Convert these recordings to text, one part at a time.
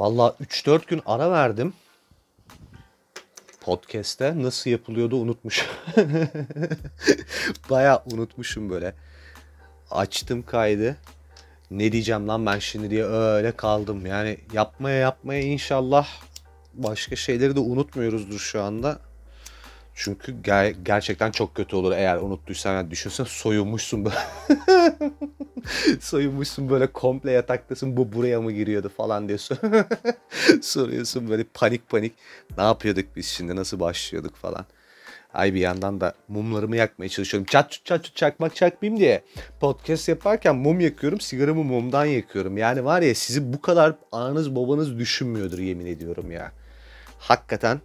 Valla 3-4 gün ara verdim. Podcast'te nasıl yapılıyordu unutmuşum. Baya unutmuşum böyle. Açtım kaydı. Ne diyeceğim lan ben şimdi diye öyle kaldım. Yani yapmaya yapmaya inşallah başka şeyleri de unutmuyoruzdur şu anda. Çünkü ger- gerçekten çok kötü olur eğer unuttuysan. Yani düşünsen soyunmuşsun böyle. soyunmuşsun böyle komple yataktasın bu buraya mı giriyordu falan diye soruyorsun böyle panik panik. Ne yapıyorduk biz şimdi nasıl başlıyorduk falan. Ay bir yandan da mumlarımı yakmaya çalışıyorum. Çat çut çat çut çakmak çakmayayım diye. Podcast yaparken mum yakıyorum. Sigaramı mumdan yakıyorum. Yani var ya sizi bu kadar ananız babanız düşünmüyordur yemin ediyorum ya. Hakikaten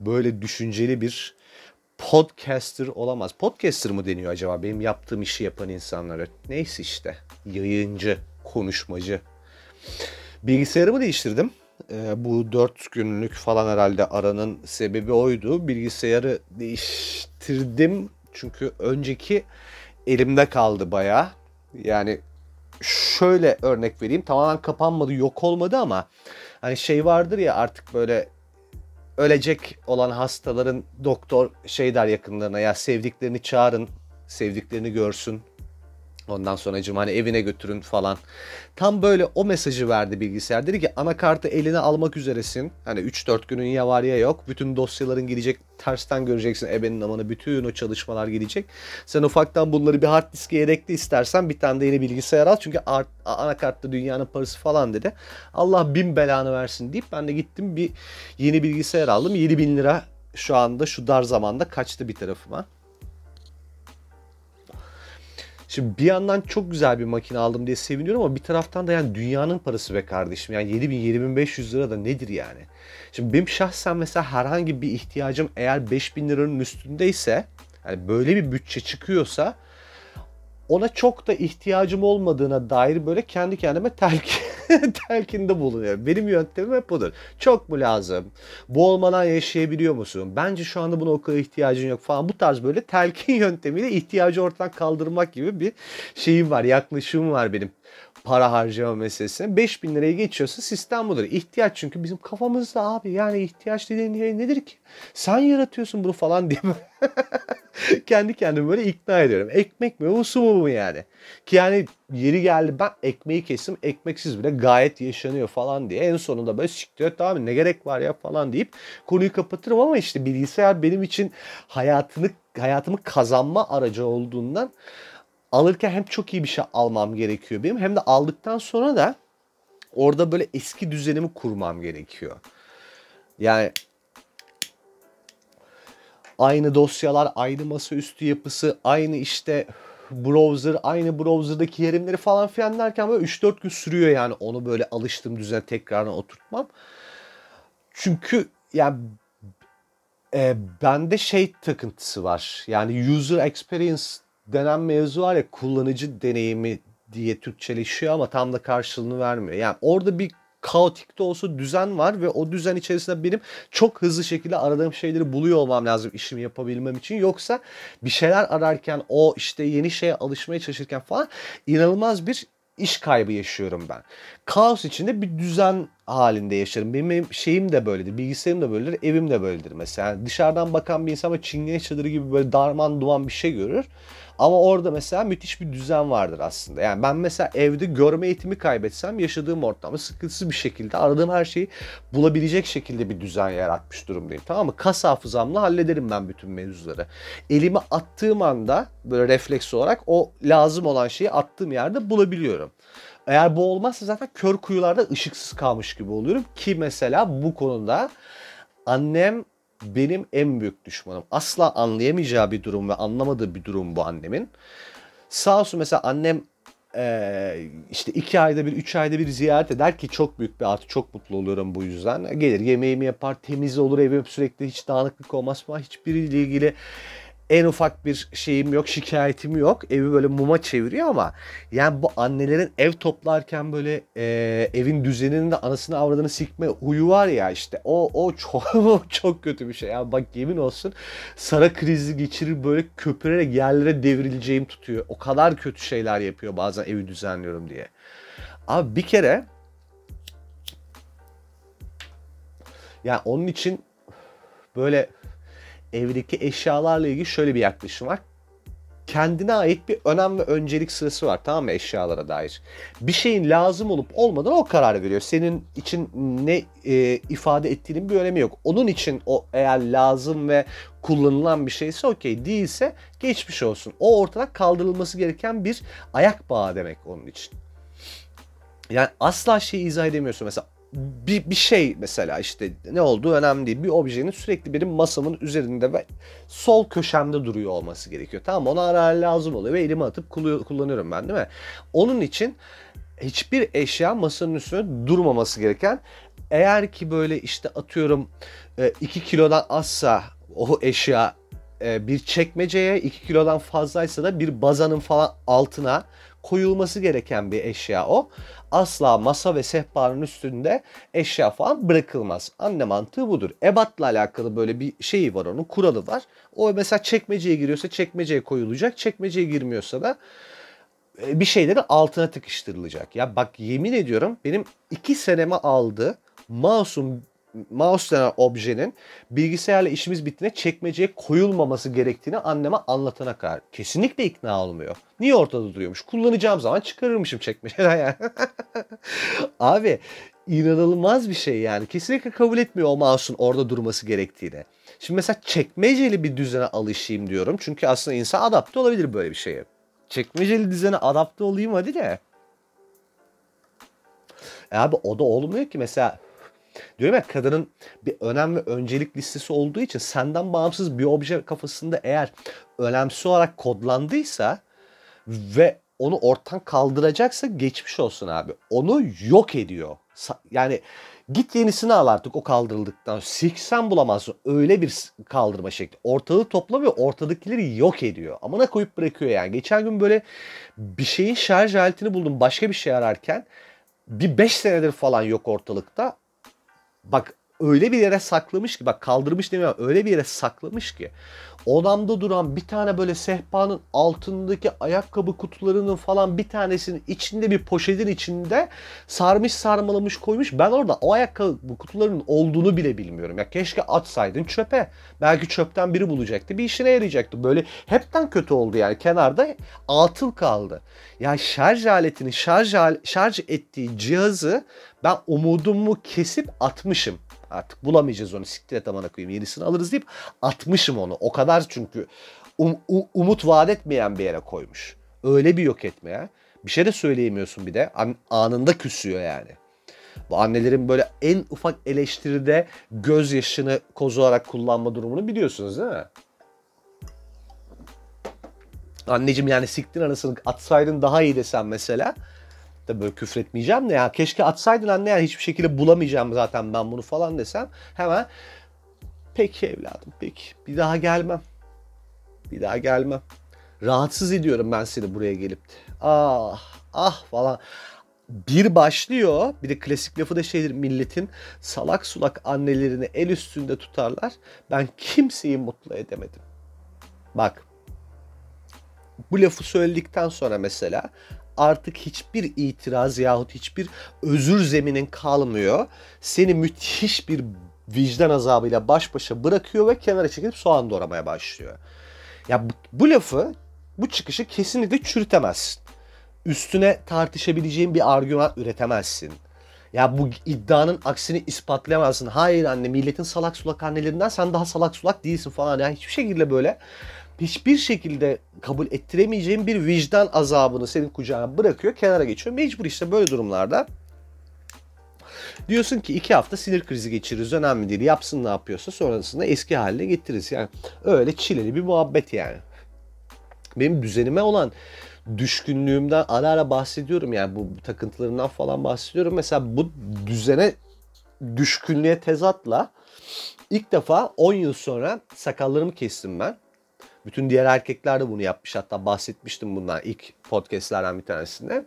böyle düşünceli bir podcaster olamaz. Podcaster mı deniyor acaba benim yaptığım işi yapan insanlara? Neyse işte. Yayıncı, konuşmacı. Bilgisayarımı değiştirdim. Ee, bu 4 günlük falan herhalde aranın sebebi oydu. Bilgisayarı değiştirdim. Çünkü önceki elimde kaldı bayağı. Yani şöyle örnek vereyim. Tamamen kapanmadı, yok olmadı ama hani şey vardır ya artık böyle ölecek olan hastaların doktor şey der yakınlarına ya sevdiklerini çağırın, sevdiklerini görsün. Ondan sonra hani evine götürün falan. Tam böyle o mesajı verdi bilgisayar. Dedi ki anakartı eline almak üzeresin. Hani 3-4 günün ya var ya yok. Bütün dosyaların gidecek. Tersten göreceksin ebenin amanı. Bütün o çalışmalar gidecek. Sen ufaktan bunları bir hard diske yedekli istersen bir tane de yeni bilgisayar al. Çünkü art, anakartta dünyanın parası falan dedi. Allah bin belanı versin deyip ben de gittim bir yeni bilgisayar aldım. 7 bin lira şu anda şu dar zamanda kaçtı bir tarafıma. Şimdi bir yandan çok güzel bir makine aldım diye seviniyorum ama bir taraftan da yani dünyanın parası be kardeşim. Yani 7000 7500 lira da nedir yani? Şimdi benim şahsen mesela herhangi bir ihtiyacım eğer 5000 liranın üstündeyse yani böyle bir bütçe çıkıyorsa ona çok da ihtiyacım olmadığına dair böyle kendi kendime telkin, telkinde bulunuyorum. Benim yöntemim hep budur. Çok mu lazım? Bu olmadan yaşayabiliyor musun? Bence şu anda buna o kadar ihtiyacın yok falan. Bu tarz böyle telkin yöntemiyle ihtiyacı ortadan kaldırmak gibi bir şeyim var, yaklaşımım var benim para harcama meselesine. 5000 liraya geçiyorsa sistem budur. İhtiyaç çünkü bizim kafamızda abi yani ihtiyaç dediğin şey nedir ki? Sen yaratıyorsun bunu falan diye kendi kendime böyle ikna ediyorum. Ekmek mi bu su mu bu yani? Ki yani yeri geldi ben ekmeği kesim ekmeksiz bile gayet yaşanıyor falan diye. En sonunda böyle siktir tamam ne gerek var ya falan deyip konuyu kapatırım ama işte bilgisayar benim için hayatını hayatımı kazanma aracı olduğundan alırken hem çok iyi bir şey almam gerekiyor benim hem de aldıktan sonra da orada böyle eski düzenimi kurmam gerekiyor. Yani aynı dosyalar, aynı masaüstü yapısı, aynı işte browser, aynı browser'daki yerimleri falan filan derken böyle 3-4 gün sürüyor yani onu böyle alıştığım düzene tekrardan oturtmam. Çünkü yani e, bende şey takıntısı var. Yani user experience denen mevzu var ya kullanıcı deneyimi diye Türkçeleşiyor ama tam da karşılığını vermiyor. Yani orada bir kaotik de olsa düzen var ve o düzen içerisinde benim çok hızlı şekilde aradığım şeyleri buluyor olmam lazım işimi yapabilmem için. Yoksa bir şeyler ararken o işte yeni şeye alışmaya çalışırken falan inanılmaz bir iş kaybı yaşıyorum ben. Kaos içinde bir düzen halinde yaşarım. Benim şeyim de böyledir. Bilgisayarım da böyledir. Evim de böyledir mesela. Dışarıdan bakan bir insan böyle çingene çadırı gibi böyle darman duman bir şey görür. Ama orada mesela müthiş bir düzen vardır aslında. Yani ben mesela evde görme eğitimi kaybetsem yaşadığım ortamda sıkıntısız bir şekilde aradığım her şeyi bulabilecek şekilde bir düzen yaratmış durumdayım. Tamam mı? Kas hafızamla hallederim ben bütün mevzuları. Elimi attığım anda böyle refleks olarak o lazım olan şeyi attığım yerde bulabiliyorum. Eğer bu olmazsa zaten kör kuyularda ışıksız kalmış gibi oluyorum ki mesela bu konuda annem benim en büyük düşmanım. Asla anlayamayacağı bir durum ve anlamadığı bir durum bu annemin. Sağ olsun mesela annem ee, işte iki ayda bir, üç ayda bir ziyaret eder ki çok büyük bir artı. Çok mutlu oluyorum bu yüzden. Gelir yemeğimi yapar, temiz olur evim sürekli hiç dağınıklık olmaz falan. Hiçbiriyle ilgili en ufak bir şeyim yok, şikayetim yok. Evi böyle muma çeviriyor ama yani bu annelerin ev toplarken böyle e, evin düzeninin de anasını avradını sikme huyu var ya işte o o çok çok kötü bir şey. Ya bak yemin olsun Sara krizi geçirir böyle köpürerek yerlere devrileceğim tutuyor. O kadar kötü şeyler yapıyor bazen evi düzenliyorum diye. Abi bir kere Yani onun için böyle evdeki eşyalarla ilgili şöyle bir yaklaşım var kendine ait bir önem ve öncelik sırası var tamam mı eşyalara dair. Bir şeyin lazım olup olmadan o karar veriyor. Senin için ne e, ifade ettiğinin bir önemi yok. Onun için o eğer lazım ve kullanılan bir şeyse okey değilse geçmiş olsun. O ortadan kaldırılması gereken bir ayak bağı demek onun için. Yani asla şeyi izah edemiyorsun. Mesela bir, bir şey mesela işte ne olduğu önemli değil. Bir objenin sürekli benim masamın üzerinde ve sol köşemde duruyor olması gerekiyor. Tamam ona ara lazım oluyor ve elime atıp kullanıyorum ben değil mi? Onun için hiçbir eşya masanın üstünde durmaması gereken eğer ki böyle işte atıyorum 2 e, kilodan azsa o eşya e, bir çekmeceye 2 kilodan fazlaysa da bir bazanın falan altına koyulması gereken bir eşya o. Asla masa ve sehpanın üstünde eşya falan bırakılmaz. Anne mantığı budur. Ebatla alakalı böyle bir şeyi var onun, kuralı var. O mesela çekmeceye giriyorsa çekmeceye koyulacak. Çekmeceye girmiyorsa da e, bir şeylerin altına tıkıştırılacak. Ya bak yemin ediyorum benim iki seneme aldı mouse'un mouse denen objenin bilgisayarla işimiz bittiğinde çekmeceye koyulmaması gerektiğini anneme anlatana kadar. Kesinlikle ikna olmuyor. Niye ortada duruyormuş? Kullanacağım zaman çıkarırmışım çekmeceden yani. Abi inanılmaz bir şey yani. Kesinlikle kabul etmiyor o mouse'un orada durması gerektiğini. Şimdi mesela çekmeceli bir düzene alışayım diyorum. Çünkü aslında insan adapte olabilir böyle bir şeye. Çekmeceli düzene adapte olayım hadi de. E abi o da olmuyor ki mesela Diyorum ya kadının bir önem ve öncelik listesi olduğu için senden bağımsız bir obje kafasında eğer önemsiz olarak kodlandıysa ve onu ortadan kaldıracaksa geçmiş olsun abi. Onu yok ediyor. Yani git yenisini al artık o kaldırıldıktan. Siksen bulamazsın. Öyle bir kaldırma şekli. Ortalığı toplamıyor. Ortadakileri yok ediyor. Amına koyup bırakıyor yani. Geçen gün böyle bir şeyin şarj aletini buldum. Başka bir şey ararken bir 5 senedir falan yok ortalıkta bak öyle bir yere saklamış ki bak kaldırmış demiyorum öyle bir yere saklamış ki odamda duran bir tane böyle sehpanın altındaki ayakkabı kutularının falan bir tanesinin içinde bir poşetin içinde sarmış sarmalamış koymuş. Ben orada o ayakkabı kutularının olduğunu bile bilmiyorum. Ya keşke atsaydın çöpe. Belki çöpten biri bulacaktı. Bir işine yarayacaktı. Böyle hepten kötü oldu yani. Kenarda atıl kaldı. Ya şarj aletini şarj, şarj ettiği cihazı ben umudumu kesip atmışım. Artık bulamayacağız onu. Siktir et amana koyayım. Yenisini alırız deyip atmışım onu. O kadar çünkü um, umut vaat etmeyen bir yere koymuş. Öyle bir yok etme ya. Bir şey de söyleyemiyorsun bir de. An, anında küsüyor yani. Bu annelerin böyle en ufak eleştiride gözyaşını koz olarak kullanma durumunu biliyorsunuz değil mi? Anneciğim yani siktin anasını atsaydın daha iyi desem mesela da böyle küfretmeyeceğim de ya keşke atsaydın anne yani hiçbir şekilde bulamayacağım zaten ben bunu falan desem hemen peki evladım peki bir daha gelmem. Bir daha gelmem. Rahatsız ediyorum ben seni buraya gelip de. Ah ah falan. Bir başlıyor bir de klasik lafı da şeydir milletin salak sulak annelerini el üstünde tutarlar. Ben kimseyi mutlu edemedim. Bak bu lafı söyledikten sonra mesela artık hiçbir itiraz yahut hiçbir özür zeminin kalmıyor. Seni müthiş bir vicdan azabıyla baş başa bırakıyor ve kenara çekilip soğan doğramaya başlıyor. Ya bu, bu lafı, bu çıkışı kesinlikle çürütemezsin. Üstüne tartışabileceğin bir argüman üretemezsin. Ya bu iddianın aksini ispatlayamazsın. Hayır anne milletin salak sulak annelerinden sen daha salak sulak değilsin falan. Yani hiçbir şekilde böyle hiçbir şekilde kabul ettiremeyeceğin bir vicdan azabını senin kucağına bırakıyor, kenara geçiyor. Mecbur işte böyle durumlarda Diyorsun ki iki hafta sinir krizi geçiririz önemli değil. Yapsın ne yapıyorsa sonrasında eski haline getiririz. Yani öyle çileli bir muhabbet yani. Benim düzenime olan düşkünlüğümden ara ara bahsediyorum yani bu takıntılarından falan bahsediyorum. Mesela bu düzene düşkünlüğe tezatla ilk defa 10 yıl sonra sakallarımı kestim ben. Bütün diğer erkekler de bunu yapmış. Hatta bahsetmiştim bundan ilk podcastlerden bir tanesinde.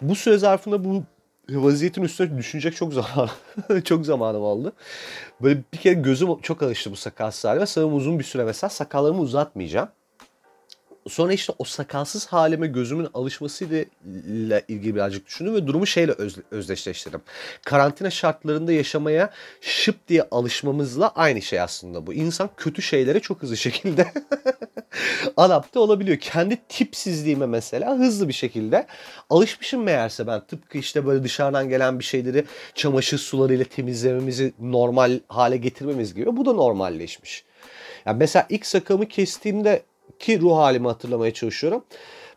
Bu süre zarfında bu vaziyetin üstüne düşünecek çok zaman çok zamanım oldu. Böyle bir kere gözüm çok alıştı bu sakal halime. Sanırım uzun bir süre mesela sakallarımı uzatmayacağım. Sonra işte o sakalsız halime gözümün alışmasıyla ilgili birazcık düşündüm ve durumu şeyle öz, özdeşleştirdim. Karantina şartlarında yaşamaya şıp diye alışmamızla aynı şey aslında bu. İnsan kötü şeylere çok hızlı şekilde adapte olabiliyor. Kendi tipsizliğime mesela hızlı bir şekilde alışmışım meğerse ben tıpkı işte böyle dışarıdan gelen bir şeyleri çamaşır sularıyla temizlememizi normal hale getirmemiz gibi bu da normalleşmiş. Yani mesela ilk sakalımı kestiğimde ki ruh halimi hatırlamaya çalışıyorum.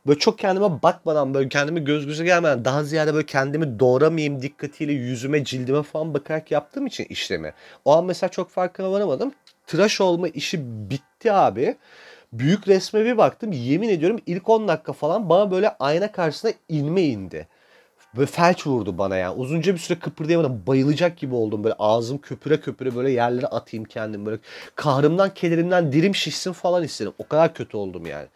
Böyle çok kendime bakmadan böyle kendimi göz göze gelmeden daha ziyade böyle kendimi doğramayayım dikkatiyle yüzüme cildime falan bakarak yaptığım için işlemi. O an mesela çok farkına varamadım. Tıraş olma işi bitti abi. Büyük resme bir baktım. Yemin ediyorum ilk 10 dakika falan bana böyle ayna karşısına inme indi. Böyle felç vurdu bana yani. Uzunca bir süre kıpırdayamadım. Bayılacak gibi oldum. Böyle ağzım köpüre köpüre böyle yerlere atayım kendim. Böyle kahrımdan, kederimden dirim şişsin falan istedim. O kadar kötü oldum yani.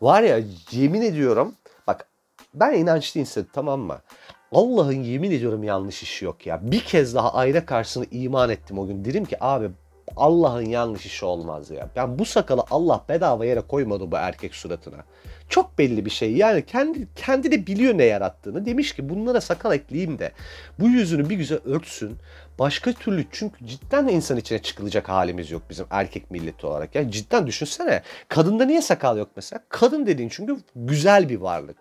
Var ya yemin ediyorum. Bak ben inançlı insanım tamam mı? Allah'ın yemin ediyorum yanlış işi yok ya. Bir kez daha ayna karşısında iman ettim o gün. Dedim ki abi Allah'ın yanlış işi olmaz ya. Ben bu sakalı Allah bedava yere koymadı bu erkek suratına. Çok belli bir şey. Yani kendi kendi de biliyor ne yarattığını. Demiş ki bunlara sakal ekleyeyim de bu yüzünü bir güzel örtsün. Başka türlü çünkü cidden de insan içine çıkılacak halimiz yok bizim erkek milleti olarak. Yani cidden düşünsene. Kadında niye sakal yok mesela? Kadın dediğin çünkü güzel bir varlık.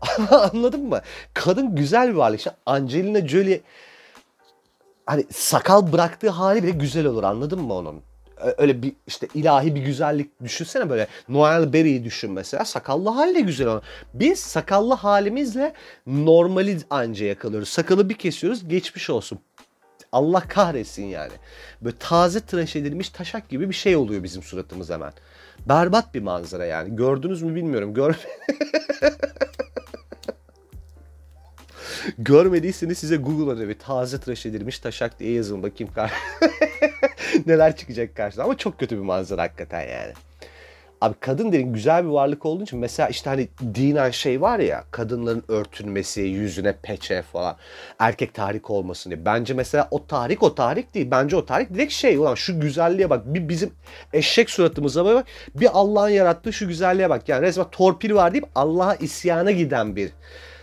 Anladın mı? Kadın güzel bir varlık. İşte Angelina Jolie hani sakal bıraktığı hali bile güzel olur anladın mı onun? Öyle bir işte ilahi bir güzellik düşünsene böyle Noel Berry'i düşün mesela sakallı haliyle güzel olur. Biz sakallı halimizle normali anca yakalıyoruz. Sakalı bir kesiyoruz geçmiş olsun. Allah kahretsin yani. Böyle taze tıraş edilmiş taşak gibi bir şey oluyor bizim suratımız hemen. Berbat bir manzara yani. Gördünüz mü bilmiyorum. Gör Görmediyseniz size Google'a bir taze tıraş edilmiş taşak diye yazın bakayım neler çıkacak karşına. Ama çok kötü bir manzara hakikaten yani. Abi kadın dediğin güzel bir varlık olduğu için mesela işte hani dinen şey var ya kadınların örtünmesi, yüzüne peçe falan erkek tahrik olmasın diye. Bence mesela o tahrik o tahrik değil. Bence o tahrik direkt şey ulan şu güzelliğe bak. Bir bizim eşek suratımıza bak. Bir Allah'ın yarattığı şu güzelliğe bak. Yani resmen torpil var deyip Allah'a isyana giden bir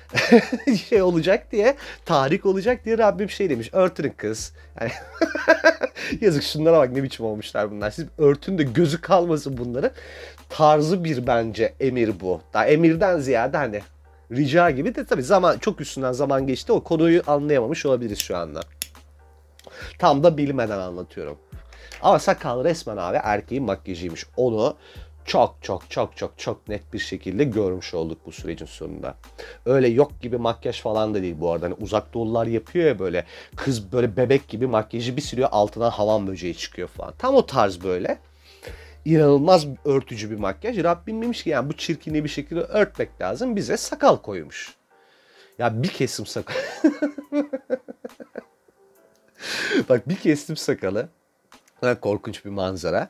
şey olacak diye, tahrik olacak diye Rabbim şey demiş. Örtün kız. Yani yazık şunlara bak ne biçim olmuşlar bunlar. Siz örtün de gözü kalmasın bunların. Tarzı bir bence emir bu. Daha emirden ziyade hani rica gibi de tabii zaman çok üstünden zaman geçti. O konuyu anlayamamış olabiliriz şu anda. Tam da bilmeden anlatıyorum. Ama sakal resmen abi erkeğin makyajıymış. Onu çok çok çok çok çok net bir şekilde görmüş olduk bu sürecin sonunda. Öyle yok gibi makyaj falan da değil bu arada. Hani uzak doğulular yapıyor ya böyle kız böyle bebek gibi makyajı bir sürüyor altından havan böceği çıkıyor falan. Tam o tarz böyle. İnanılmaz örtücü bir makyaj. Rabbim demiş ki yani bu çirkinliği bir şekilde örtmek lazım. Bize sakal koymuş. Ya bir kesim sakal. Bak bir kestim sakalı. Korkunç bir manzara.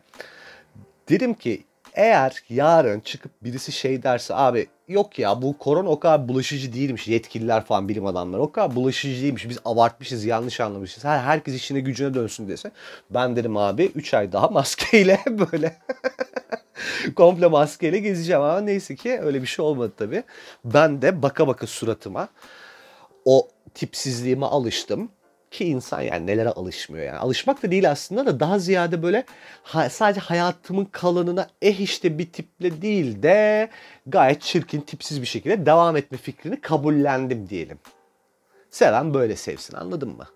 Dedim ki eğer yarın çıkıp birisi şey derse abi yok ya bu korona o kadar bulaşıcı değilmiş yetkililer falan bilim adamları o kadar bulaşıcı değilmiş biz abartmışız yanlış anlamışız her herkes işine gücüne dönsün. dese ben dedim abi 3 ay daha maskeyle böyle komple maskeyle gezeceğim. Ama neyse ki öyle bir şey olmadı tabii. Ben de baka baka suratıma o tipsizliğime alıştım ki insan yani nelere alışmıyor yani. Alışmak da değil aslında da daha ziyade böyle ha, sadece hayatımın kalanına eh işte bir tiple değil de gayet çirkin tipsiz bir şekilde devam etme fikrini kabullendim diyelim. Seven böyle sevsin anladın mı?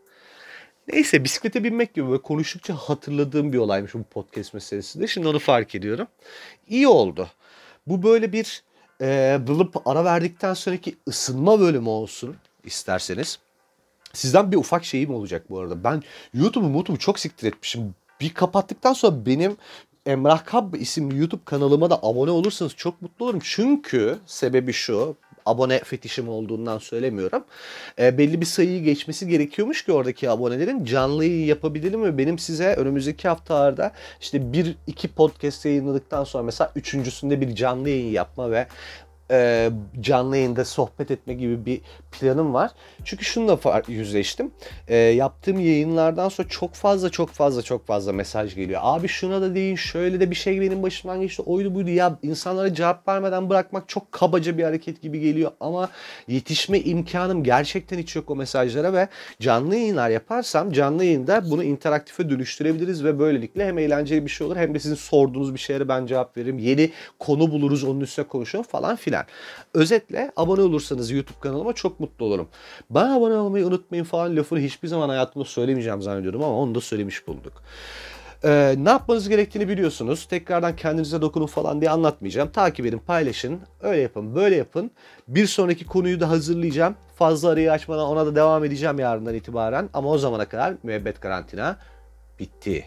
Neyse bisiklete binmek gibi böyle konuştukça hatırladığım bir olaymış bu podcast meselesi de. Şimdi onu fark ediyorum. İyi oldu. Bu böyle bir e, bılıp ara verdikten sonraki ısınma bölümü olsun isterseniz. Sizden bir ufak şeyim olacak bu arada. Ben YouTube'u YouTube'u çok siktir etmişim. Bir kapattıktan sonra benim Emrah Kab isimli YouTube kanalıma da abone olursanız çok mutlu olurum. Çünkü sebebi şu abone fetişim olduğundan söylemiyorum. E, belli bir sayıyı geçmesi gerekiyormuş ki oradaki abonelerin canlı yayın yapabilelim ve benim size önümüzdeki haftalarda işte bir iki podcast yayınladıktan sonra mesela üçüncüsünde bir canlı yayın yapma ve e, canlı yayında sohbet etme gibi bir planım var. Çünkü şununla yüzleştim. E, yaptığım yayınlardan sonra çok fazla çok fazla çok fazla mesaj geliyor. Abi şuna da deyin şöyle de bir şey benim başımdan geçti oydu buydu. Ya insanlara cevap vermeden bırakmak çok kabaca bir hareket gibi geliyor. Ama yetişme imkanım gerçekten hiç yok o mesajlara ve canlı yayınlar yaparsam canlı yayında bunu interaktife dönüştürebiliriz ve böylelikle hem eğlenceli bir şey olur hem de sizin sorduğunuz bir şeylere ben cevap veririm. Yeni konu buluruz onun üstüne konuşalım falan filan. Özetle abone olursanız YouTube kanalıma çok mutlu olurum. Bana abone olmayı unutmayın falan lafını hiçbir zaman hayatımda söylemeyeceğim zannediyorum ama onu da söylemiş bulduk. Ee, ne yapmanız gerektiğini biliyorsunuz. Tekrardan kendinize dokunun falan diye anlatmayacağım. Takip edin, paylaşın. Öyle yapın, böyle yapın. Bir sonraki konuyu da hazırlayacağım. Fazla arayı açmadan ona da devam edeceğim yarından itibaren. Ama o zamana kadar müebbet karantina bitti.